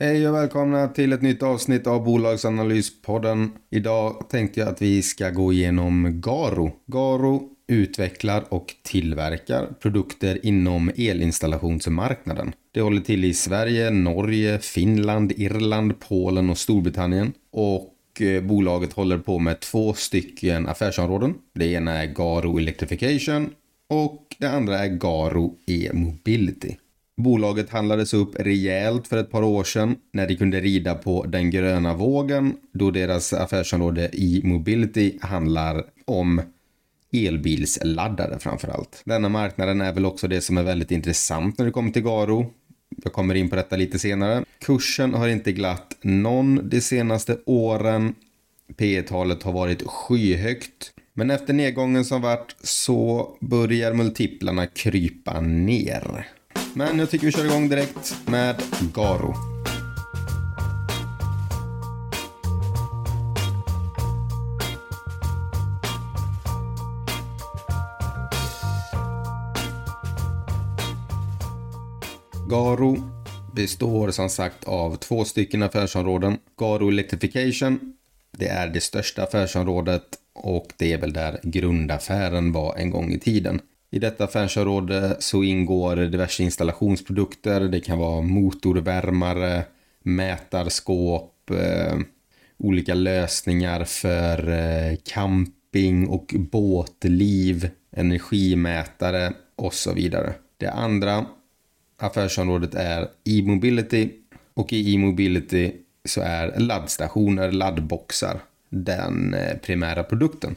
Hej och välkomna till ett nytt avsnitt av Bolagsanalyspodden. Idag tänkte jag att vi ska gå igenom Garo. Garo utvecklar och tillverkar produkter inom elinstallationsmarknaden. Det håller till i Sverige, Norge, Finland, Irland, Polen och Storbritannien. Och eh, bolaget håller på med två stycken affärsområden. Det ena är Garo Electrification och det andra är Garo E-mobility. Bolaget handlades upp rejält för ett par år sedan när de kunde rida på den gröna vågen då deras affärsområde e-mobility handlar om elbilsladdare framför allt. Denna marknaden är väl också det som är väldigt intressant när det kommer till Garo. Jag kommer in på detta lite senare. Kursen har inte glatt någon de senaste åren. P talet har varit skyhögt. Men efter nedgången som varit så börjar multiplarna krypa ner. Men jag tycker vi kör igång direkt med Garo. Garo består som sagt av två stycken affärsområden. Garo Electrification, det är det största affärsområdet och det är väl där grundaffären var en gång i tiden. I detta affärsområde så ingår diverse installationsprodukter. Det kan vara motorvärmare, mätarskåp, eh, olika lösningar för eh, camping och båtliv, energimätare och så vidare. Det andra affärsområdet är e-mobility och i e-mobility så är laddstationer, laddboxar den eh, primära produkten.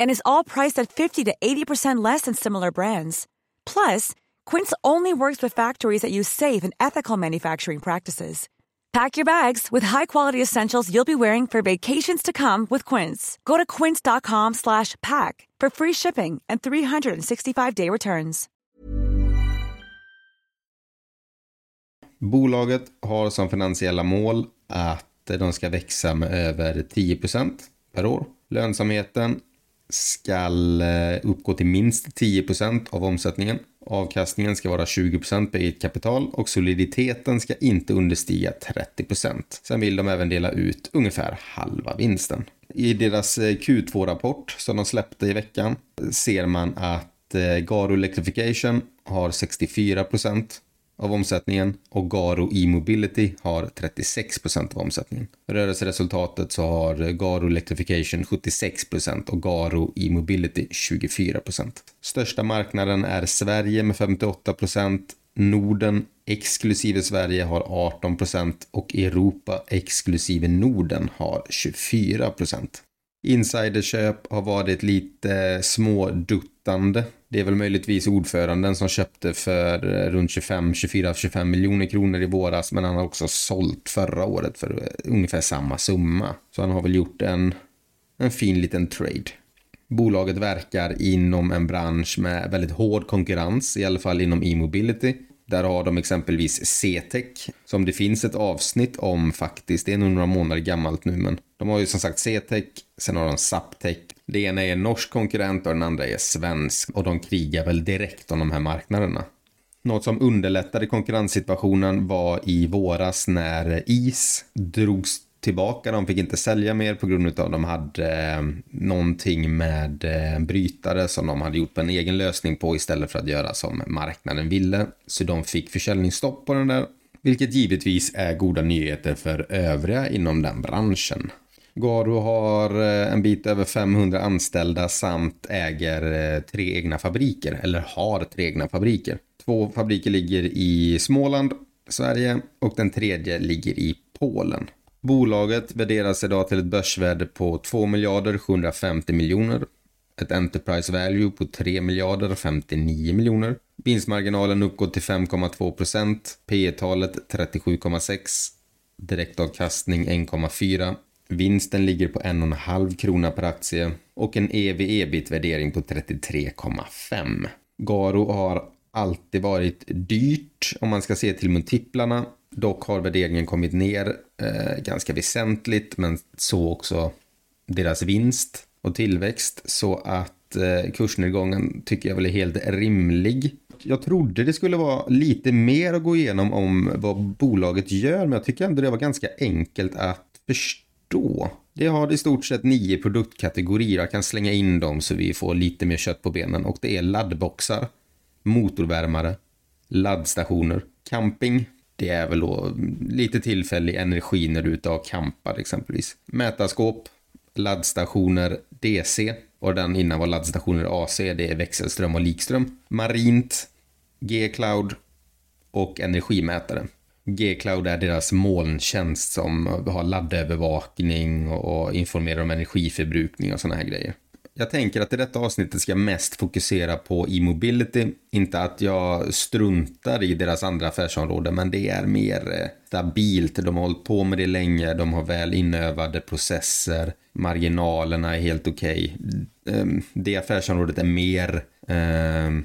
and is all priced at 50 to 80% less than similar brands. Plus, Quince only works with factories that use safe and ethical manufacturing practices. Pack your bags with high-quality essentials you'll be wearing for vacations to come with Quince. Go to quince.com/pack for free shipping and 365-day returns. Bolaget har som finansiella mål att de ska växa med över 10% per år. Lönsamheten skall eh, uppgå till minst 10% av omsättningen. Avkastningen ska vara 20 på eget kapital och soliditeten ska inte understiga 30% Sen vill de även dela ut ungefär halva vinsten. I deras eh, Q2-rapport som de släppte i veckan ser man att eh, Garo Electrification har 64 av omsättningen och Garo E-mobility har 36% av omsättningen. Rörelseresultatet så har Garo Electrification 76% och Garo E-mobility 24% Största marknaden är Sverige med 58% Norden exklusive Sverige har 18% och Europa exklusive Norden har 24% Insiderköp har varit lite småduttande det är väl möjligtvis ordföranden som köpte för eh, runt 25, 24, 25 miljoner kronor i våras. Men han har också sålt förra året för eh, ungefär samma summa. Så han har väl gjort en, en fin liten trade. Bolaget verkar inom en bransch med väldigt hård konkurrens, i alla fall inom e-mobility. Där har de exempelvis CTEC, som det finns ett avsnitt om faktiskt. Det är nog några månader gammalt nu, men de har ju som sagt CTEC, sen har de Saptec. Det ena är en norsk konkurrent och den andra är svensk och de krigar väl direkt om de här marknaderna. Något som underlättade konkurrenssituationen var i våras när IS drogs tillbaka. De fick inte sälja mer på grund av att de hade eh, någonting med eh, brytare som de hade gjort en egen lösning på istället för att göra som marknaden ville. Så de fick försäljningsstopp på den där, vilket givetvis är goda nyheter för övriga inom den branschen. Garo har eh, en bit över 500 anställda samt äger eh, tre egna fabriker, eller har tre egna fabriker. Två fabriker ligger i Småland, Sverige och den tredje ligger i Polen. Bolaget värderas idag till ett börsvärde på 2 miljarder 750 miljoner. Ett Enterprise Value på 3 miljarder 59 miljoner. Vinstmarginalen uppgår till 5,2 procent. P talet 37,6. Direktavkastning 1,4. Vinsten ligger på 1,5 krona per aktie och en ev-ebit-värdering på 33,5. Garo har alltid varit dyrt om man ska se till multiplarna. Dock har värderingen kommit ner eh, ganska väsentligt, men så också deras vinst och tillväxt. Så att eh, kursnedgången tycker jag väl är helt rimlig. Jag trodde det skulle vara lite mer att gå igenom om vad bolaget gör, men jag tycker ändå det var ganska enkelt att förstå. Det har i stort sett nio produktkategorier. Jag kan slänga in dem så vi får lite mer kött på benen. Och det är laddboxar, motorvärmare, laddstationer, camping, det är väl då lite tillfällig energi när du är ute och campar exempelvis. Mätarskåp, laddstationer DC och den innan var laddstationer AC, det är växelström och likström. Marint, G-cloud och energimätare. G-cloud är deras molntjänst som har laddövervakning och informerar om energiförbrukning och sådana här grejer. Jag tänker att i detta avsnittet ska jag mest fokusera på e-mobility. Inte att jag struntar i deras andra affärsområden, men det är mer eh, stabilt. De har hållit på med det länge, de har väl inövade processer, marginalerna är helt okej. Okay. Det affärsområdet är mer eh,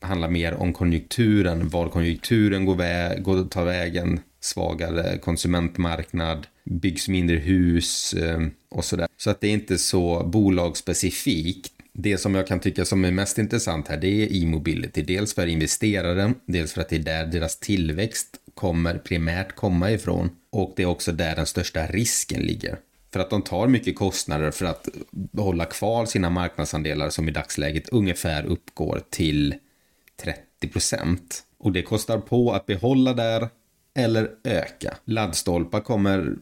handlar mer om konjunkturen, var konjunkturen går, vä går tar vägen, svagare konsumentmarknad, byggs mindre hus ehm, och sådär. Så att det är inte så bolagsspecifikt. Det som jag kan tycka som är mest intressant här det är e-mobility. Dels för investeraren dels för att det är där deras tillväxt kommer primärt komma ifrån. Och det är också där den största risken ligger. För att de tar mycket kostnader för att hålla kvar sina marknadsandelar som i dagsläget ungefär uppgår till 30 procent. Och det kostar på att behålla där eller öka. Laddstolpar kommer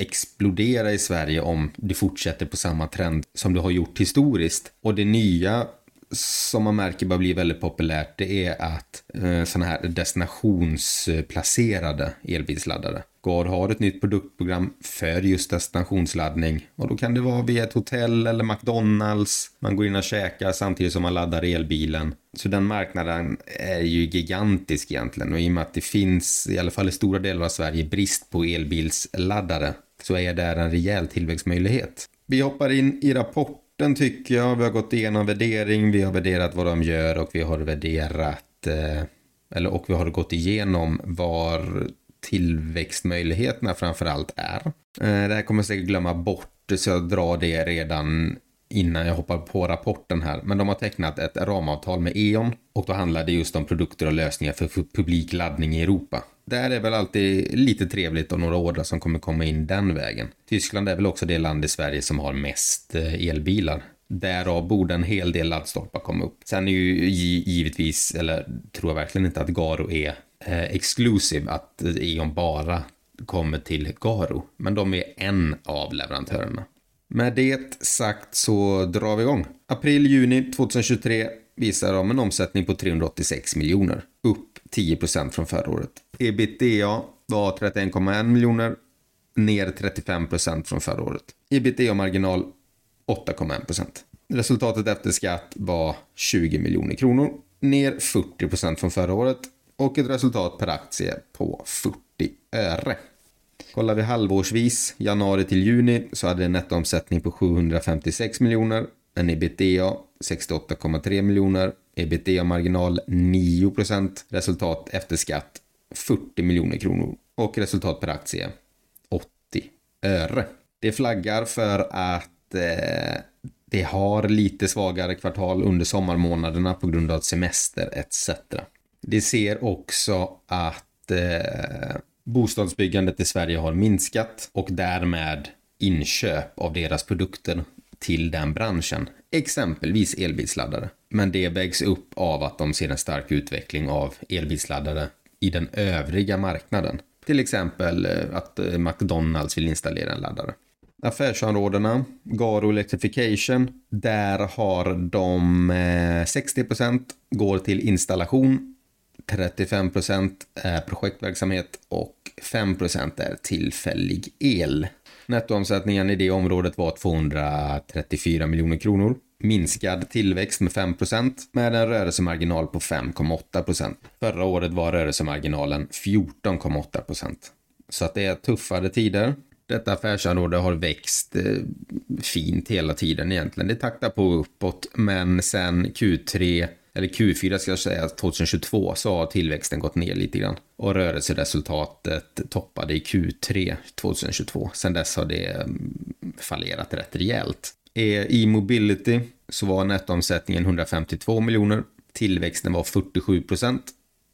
explodera i Sverige om det fortsätter på samma trend som det har gjort historiskt. Och det nya som man märker bara blir väldigt populärt det är att eh, sådana här destinationsplacerade eh, elbilsladdare. Gard har ett nytt produktprogram för just destinationsladdning och då kan det vara via ett hotell eller McDonalds. Man går in och käkar samtidigt som man laddar elbilen. Så den marknaden är ju gigantisk egentligen och i och med att det finns, i alla fall i stora delar av Sverige, brist på elbilsladdare så är det en rejäl tillväxtmöjlighet. Vi hoppar in i rapporten tycker jag. Vi har gått igenom värdering, vi har värderat vad de gör och vi har värderat eh, eller och vi har gått igenom var tillväxtmöjligheterna framför allt är. Eh, det här kommer jag säkert glömma bort så jag drar det redan innan jag hoppar på rapporten här. Men de har tecknat ett ramavtal med E.ON och då handlar det just om produkter och lösningar för publik laddning i Europa. Där är väl alltid lite trevligt och några ordrar som kommer komma in den vägen. Tyskland är väl också det land i Sverige som har mest eh, elbilar. Därav borde en hel del laddstolpar komma upp. Sen är ju givetvis, eller tror jag verkligen inte att Garo är eh, exclusive, att E.ON bara kommer till Garo. Men de är en av leverantörerna. Med det sagt så drar vi igång. April-juni 2023 visar de en omsättning på 386 miljoner. Upp 10% från förra året. Ebitda var 31,1 miljoner. Ner 35% från förra året. Ebitda-marginal 8,1%. Resultatet efter skatt var 20 miljoner kronor. Ner 40% från förra året. Och ett resultat per aktie på 40 öre. Kollar vi halvårsvis, januari till juni, så hade det en nettoomsättning på 756 miljoner, en ebitda 68,3 miljoner, ebitda-marginal 9 procent. resultat efter skatt 40 miljoner kronor och resultat per aktie 80 öre. Det flaggar för att eh, det har lite svagare kvartal under sommarmånaderna på grund av semester etc. Det ser också att eh, Bostadsbyggandet i Sverige har minskat och därmed inköp av deras produkter till den branschen, exempelvis elbilsladdare. Men det vägs upp av att de ser en stark utveckling av elbilsladdare i den övriga marknaden. Till exempel eh, att eh, McDonalds vill installera en laddare. Affärsområdena, Garo Electrification, där har de eh, 60% går till installation, 35% är projektverksamhet och 5% är tillfällig el. Nettoomsättningen i det området var 234 miljoner kronor. Minskad tillväxt med 5% med en rörelsemarginal på 5,8% Förra året var rörelsemarginalen 14,8% Så att det är tuffare tider. Detta affärsområde har växt eh, fint hela tiden egentligen. Det taktar på uppåt, men sen Q3 eller Q4 ska jag säga, 2022 så har tillväxten gått ner lite grann. Och rörelseresultatet toppade i Q3 2022. Sen dess har det mm, fallerat rätt rejält. Eh, I Mobility så var nettoomsättningen 152 miljoner. Tillväxten var 47 procent.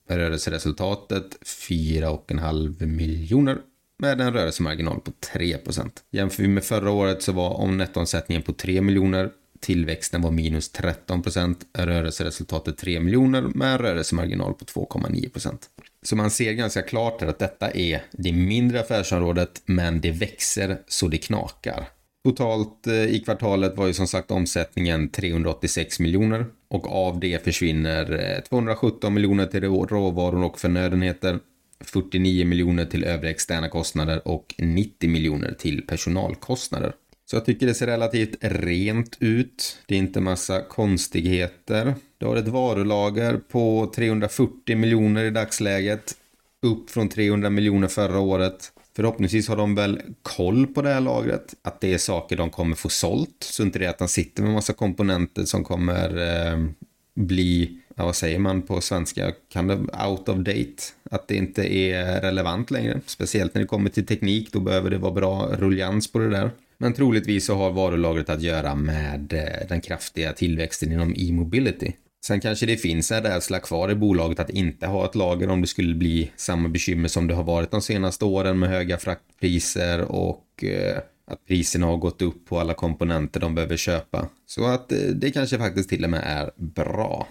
Rörelseresultatet 4,5 miljoner med en rörelsemarginal på 3 procent. Jämför vi med förra året så var om nettoomsättningen på 3 miljoner Tillväxten var minus 13 procent, rörelseresultatet 3 miljoner med en rörelsemarginal på 2,9 procent. Så man ser ganska klart att detta är det mindre affärsområdet, men det växer så det knakar. Totalt eh, i kvartalet var ju som sagt omsättningen 386 miljoner och av det försvinner eh, 217 miljoner till råvaror och förnödenheter, 49 miljoner till övriga externa kostnader och 90 miljoner till personalkostnader. Så jag tycker det ser relativt rent ut. Det är inte massa konstigheter. Du har ett varulager på 340 miljoner i dagsläget. Upp från 300 miljoner förra året. Förhoppningsvis har de väl koll på det här lagret. Att det är saker de kommer få sålt. Så inte det att de sitter med massa komponenter som kommer eh, bli, ja, vad säger man på svenska, kan det out of date? Att det inte är relevant längre. Speciellt när det kommer till teknik, då behöver det vara bra ruljans på det där. Men troligtvis så har varulagret att göra med eh, den kraftiga tillväxten inom e-mobility. Sen kanske det finns en rädsla kvar i bolaget att inte ha ett lager om det skulle bli samma bekymmer som det har varit de senaste åren med höga fraktpriser och eh, att priserna har gått upp på alla komponenter de behöver köpa. Så att eh, det kanske faktiskt till och med är bra.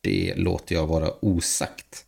Det låter jag vara osagt.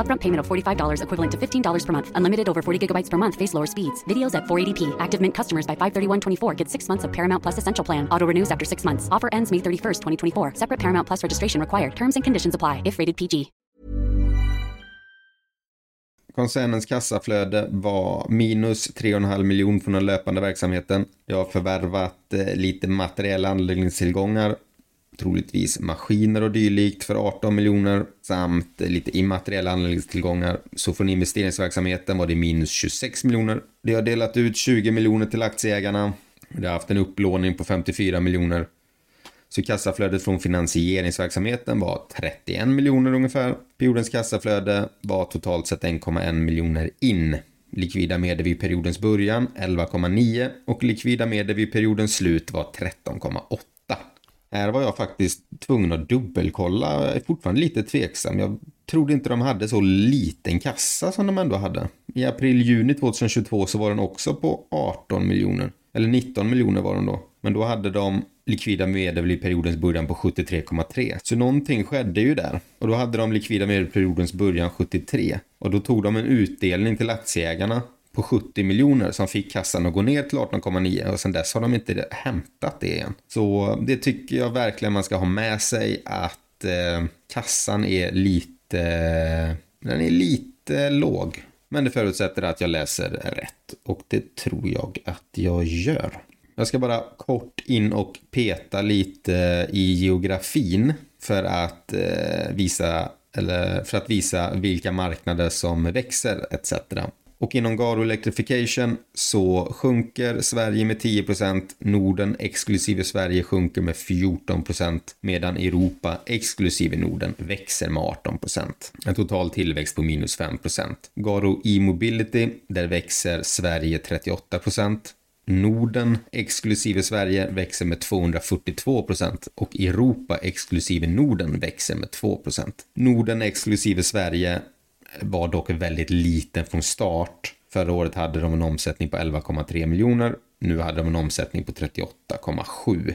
Upfront payment of $45 equivalent to $15 per month. Unlimited over 40 gigabytes per month. Face lower speeds. Videos at 480p. Active Mint customers by 531.24 get six months of Paramount Plus Essential Plan. Auto renews after six months. Offer ends May 31st, 2024. Separate Paramount Plus registration required. Terms and conditions apply if rated PG. Koncernens kassaflöde var minus 3,5 miljoner från den löpande verksamheten. Jag har förvärvat eh, lite materiella anläggningstillgångar, troligtvis maskiner och dylikt för 18 miljoner samt lite immateriella anläggningstillgångar. Så från investeringsverksamheten var det minus 26 miljoner. Det har delat ut 20 miljoner till aktieägarna. Det har haft en upplåning på 54 miljoner så kassaflödet från finansieringsverksamheten var 31 miljoner ungefär. Periodens kassaflöde var totalt sett 1,1 miljoner in. Likvida medel vid periodens början 11,9 och likvida medel vid periodens slut var 13,8. Här var jag faktiskt tvungen att dubbelkolla. Jag är fortfarande lite tveksam. Jag trodde inte de hade så liten kassa som de ändå hade. I april-juni 2022 så var den också på 18 miljoner. Eller 19 miljoner var den då. Men då hade de likvida medel i periodens början på 73,3. Så någonting skedde ju där. Och då hade de likvida medel i periodens början 73. Och då tog de en utdelning till aktieägarna på 70 miljoner som fick kassan att gå ner till 18,9 och sen dess har de inte hämtat det igen. Så det tycker jag verkligen man ska ha med sig att eh, kassan är lite, den är lite låg. Men det förutsätter att jag läser rätt och det tror jag att jag gör. Jag ska bara kort in och peta lite i geografin för att eh, visa eller för att visa vilka marknader som växer etc. Och inom Garo Electrification så sjunker Sverige med 10%, Norden exklusive Sverige sjunker med 14% medan Europa exklusive Norden växer med 18%. En total tillväxt på minus 5%. Garo E-mobility, där växer Sverige 38%. Norden exklusive Sverige växer med 242% och Europa exklusive Norden växer med 2% Norden exklusive Sverige var dock väldigt liten från start. Förra året hade de en omsättning på 11,3 miljoner. Nu hade de en omsättning på 38,7.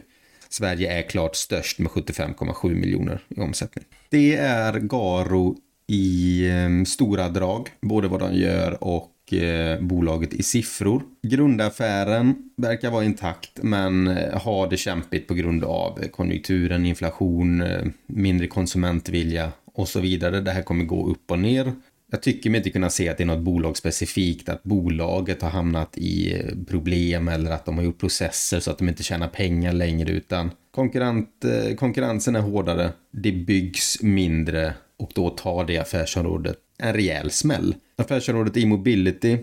Sverige är klart störst med 75,7 miljoner i omsättning. Det är Garo i eh, stora drag, både vad de gör och eh, bolaget i siffror. Grundaffären verkar vara intakt men eh, har det kämpigt på grund av konjunkturen, inflation, eh, mindre konsumentvilja och så vidare. Det här kommer gå upp och ner. Jag tycker mig inte kunna se att det är något bolag specifikt, att bolaget har hamnat i problem eller att de har gjort processer så att de inte tjänar pengar längre utan konkurrent, eh, konkurrensen är hårdare, det byggs mindre och då tar det affärsområdet en rejäl smäll. Affärsområdet e-mobility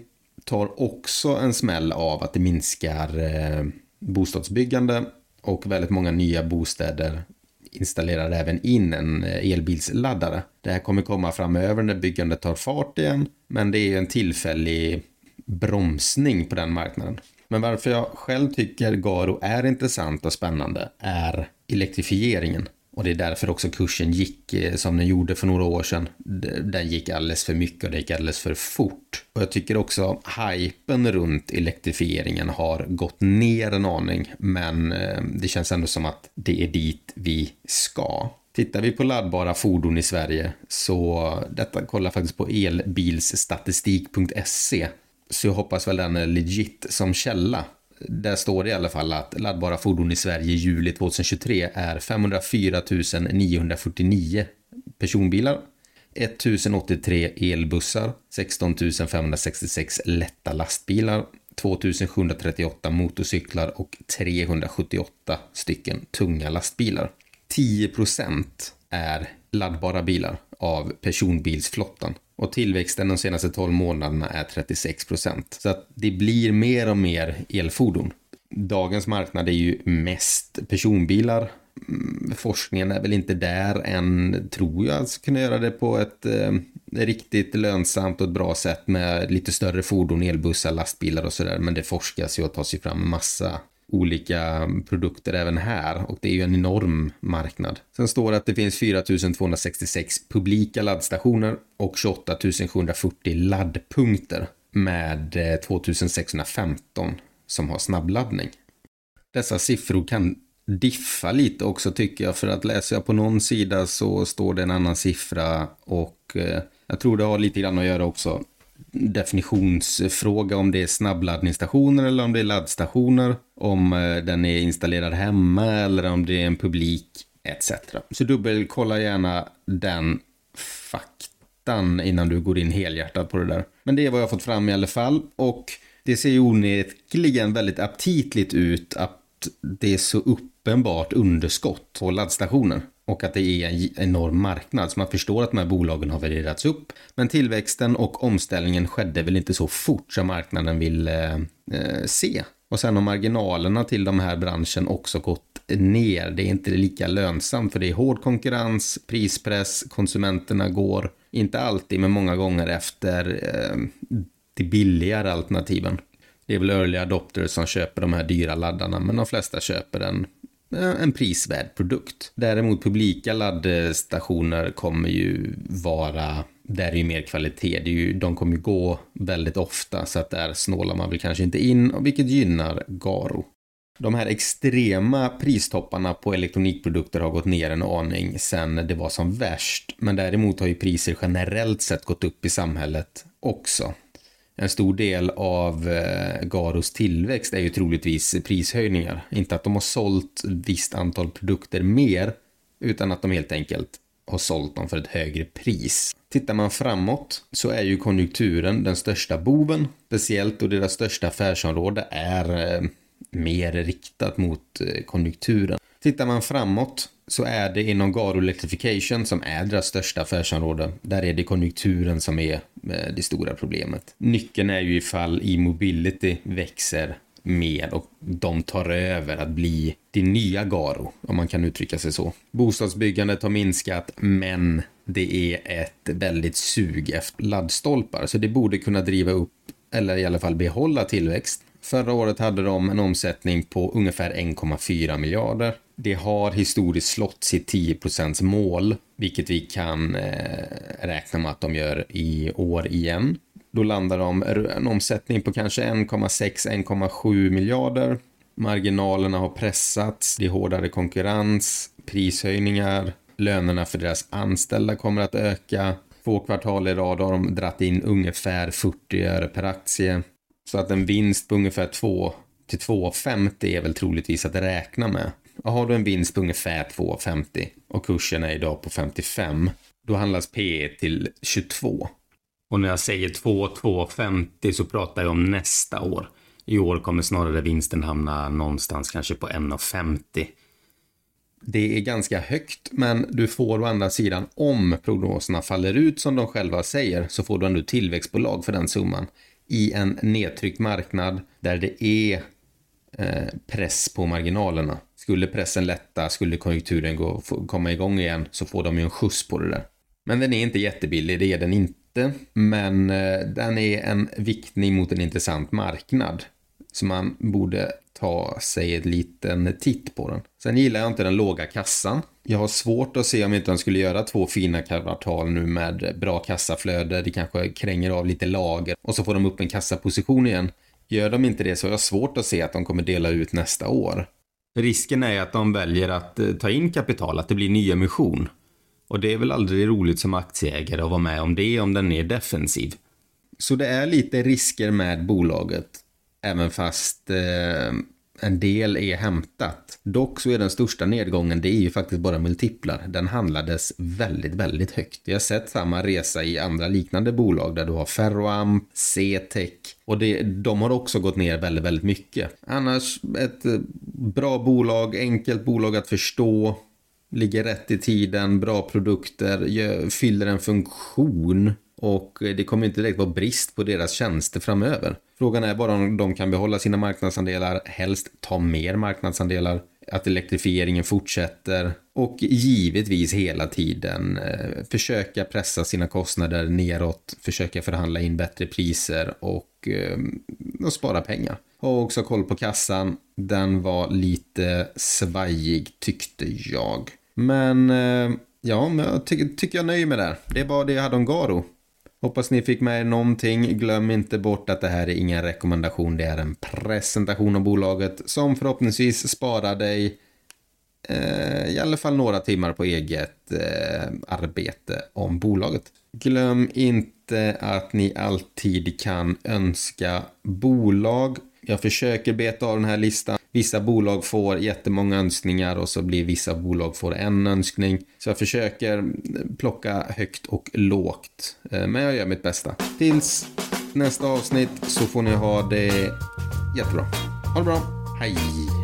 tar också en smäll av att det minskar eh, bostadsbyggande och väldigt många nya bostäder installerar även in en eh, elbilsladdare. Det här kommer komma framöver när byggandet tar fart igen, men det är en tillfällig bromsning på den marknaden. Men varför jag själv tycker Garo är intressant och spännande är elektrifieringen. Och det är därför också kursen gick eh, som den gjorde för några år sedan. Den gick alldeles för mycket och det gick alldeles för fort. Och jag tycker också hypen runt elektrifieringen har gått ner en aning. Men eh, det känns ändå som att det är dit vi ska. Tittar vi på laddbara fordon i Sverige så detta kollar faktiskt på elbilsstatistik.se. Så jag hoppas väl den är legit som källa där står det i alla fall att laddbara fordon i Sverige i juli 2023 är 504 949 personbilar, 1083 elbussar, 16 566 lätta lastbilar, 2738 motorcyklar och 378 stycken tunga lastbilar. 10% är laddbara bilar av personbilsflottan. Och tillväxten de senaste 12 månaderna är 36 procent. Så att det blir mer och mer elfordon. Dagens marknad är ju mest personbilar. Mm, forskningen är väl inte där än, tror jag, att kunna göra det på ett eh, riktigt lönsamt och ett bra sätt med lite större fordon, elbussar, lastbilar och sådär. Men det forskas ju och tas ju fram massa olika produkter även här och det är ju en enorm marknad. Sen står det att det finns 4266 publika laddstationer och 28 740 laddpunkter med eh, 2615 som har snabbladdning. Dessa siffror kan diffa lite också tycker jag för att läser jag på någon sida så står det en annan siffra och eh, jag tror det har lite grann att göra också definitionsfråga om det är snabbladdningsstationer eller om det är laddstationer. Om eh, den är installerad hemma eller om det är en publik etc. Så dubbelkolla gärna den faktan innan du går in helhjärtat på det där. Men det är vad jag har fått fram i alla fall och det ser ju onekligen väldigt aptitligt ut att det är så uppenbart underskott på laddstationer och att det är en enorm marknad. Så man förstår att de här bolagen har värderats upp. Men tillväxten och omställningen skedde väl inte så fort som marknaden vill eh, eh, se. Och sen har marginalerna till de här branschen också gått ner. Det är inte lika lönsamt för det är hård konkurrens, prispress, konsumenterna går inte alltid men många gånger efter eh, de billigare alternativen. Det är väl early adopters som köper de här dyra laddarna men de flesta köper den Eh, en prisvärd produkt. Däremot publika laddstationer kommer ju vara där är ju mer kvalitet. Det är ju, de kommer ju gå väldigt ofta så att där snålar man väl kanske inte in, vilket gynnar Garo. De här extrema pristopparna på elektronikprodukter har gått ner en aning sen det var som värst. Men däremot har ju priser generellt sett gått upp i samhället också. En stor del av eh, Garos tillväxt är ju troligtvis prishöjningar. Inte att de har sålt visst antal produkter mer, utan att de helt enkelt har sålt dem för ett högre pris. Tittar man framåt så är ju konjunkturen den största boven, speciellt då deras största affärsområde är eh, mer riktat mot eh, konjunkturen. Tittar man framåt så är det inom Garo Electrification som är deras största affärsområde. Där är det konjunkturen som är eh, det stora problemet. Nyckeln är ju ifall e-mobility växer mer och de tar över att bli det nya Garo, om man kan uttrycka sig så. Bostadsbyggandet har minskat, men det är ett väldigt sug efter laddstolpar, så det borde kunna driva upp, eller i alla fall behålla tillväxt. Förra året hade de en omsättning på ungefär 1,4 miljarder. Det har historiskt slått sitt 10% mål, vilket vi kan eh, räkna med att de gör i år igen. Då landar de en omsättning på kanske 1,6-1,7 miljarder. Marginalerna har pressats, det är hårdare konkurrens, prishöjningar, lönerna för deras anställda kommer att öka. Två kvartal i rad har de dratt in ungefär 40 öre per aktie. Så att en vinst på ungefär 2 till 2,50 är väl troligtvis att räkna med. Har du en vinst på ungefär 2,50 och kursen är idag på 55, då handlas P till 22. Och när jag säger 2, 2,50 så pratar jag om nästa år. I år kommer snarare vinsten hamna någonstans kanske på 1,50. Det är ganska högt, men du får å andra sidan, om prognoserna faller ut som de själva säger, så får du ändå tillväxtbolag för den summan i en nedtryckt marknad där det är eh, press på marginalerna. Skulle pressen lätta, skulle konjunkturen gå, komma igång igen så får de ju en skjuts på det där. Men den är inte jättebillig, det är den inte. Men eh, den är en viktning mot en intressant marknad. Så man borde ta sig en liten titt på den. Sen gillar jag inte den låga kassan. Jag har svårt att se om inte de skulle göra två fina kvartal nu med bra kassaflöde. Det kanske kränger av lite lager och så får de upp en kassaposition igen. Gör de inte det så har jag svårt att se att de kommer dela ut nästa år. Risken är att de väljer att eh, ta in kapital, att det blir nyemission. Och det är väl aldrig roligt som aktieägare att vara med om det om den är defensiv. Så det är lite risker med bolaget. Även fast eh, en del är hämtat. Dock så är den största nedgången, det är ju faktiskt bara multiplar. Den handlades väldigt, väldigt högt. Jag har sett samma resa i andra liknande bolag där du har Ferroamp, C-Tech och det, de har också gått ner väldigt, väldigt mycket. Annars ett eh, bra bolag, enkelt bolag att förstå, ligger rätt i tiden, bra produkter, fyller en funktion och det kommer inte direkt vara brist på deras tjänster framöver. Frågan är bara om de kan behålla sina marknadsandelar, helst ta mer marknadsandelar, att elektrifieringen fortsätter och givetvis hela tiden eh, försöka pressa sina kostnader neråt, försöka förhandla in bättre priser och, eh, och spara pengar. Och också koll på kassan. Den var lite svajig tyckte jag. Men eh, ja, men jag ty tycker jag nöjer mig där. Det var det jag hade om Garo. Hoppas ni fick med er någonting. Glöm inte bort att det här är ingen rekommendation. Det är en presentation av bolaget som förhoppningsvis sparar dig eh, i alla fall några timmar på eget eh, arbete om bolaget. Glöm inte att ni alltid kan önska bolag. Jag försöker beta av den här listan. Vissa bolag får jättemånga önskningar och så blir vissa bolag får en önskning. Så jag försöker plocka högt och lågt. Eh, men jag gör mitt bästa. Tills nästa avsnitt så får ni ha det jättebra. Ha det bra. Hej!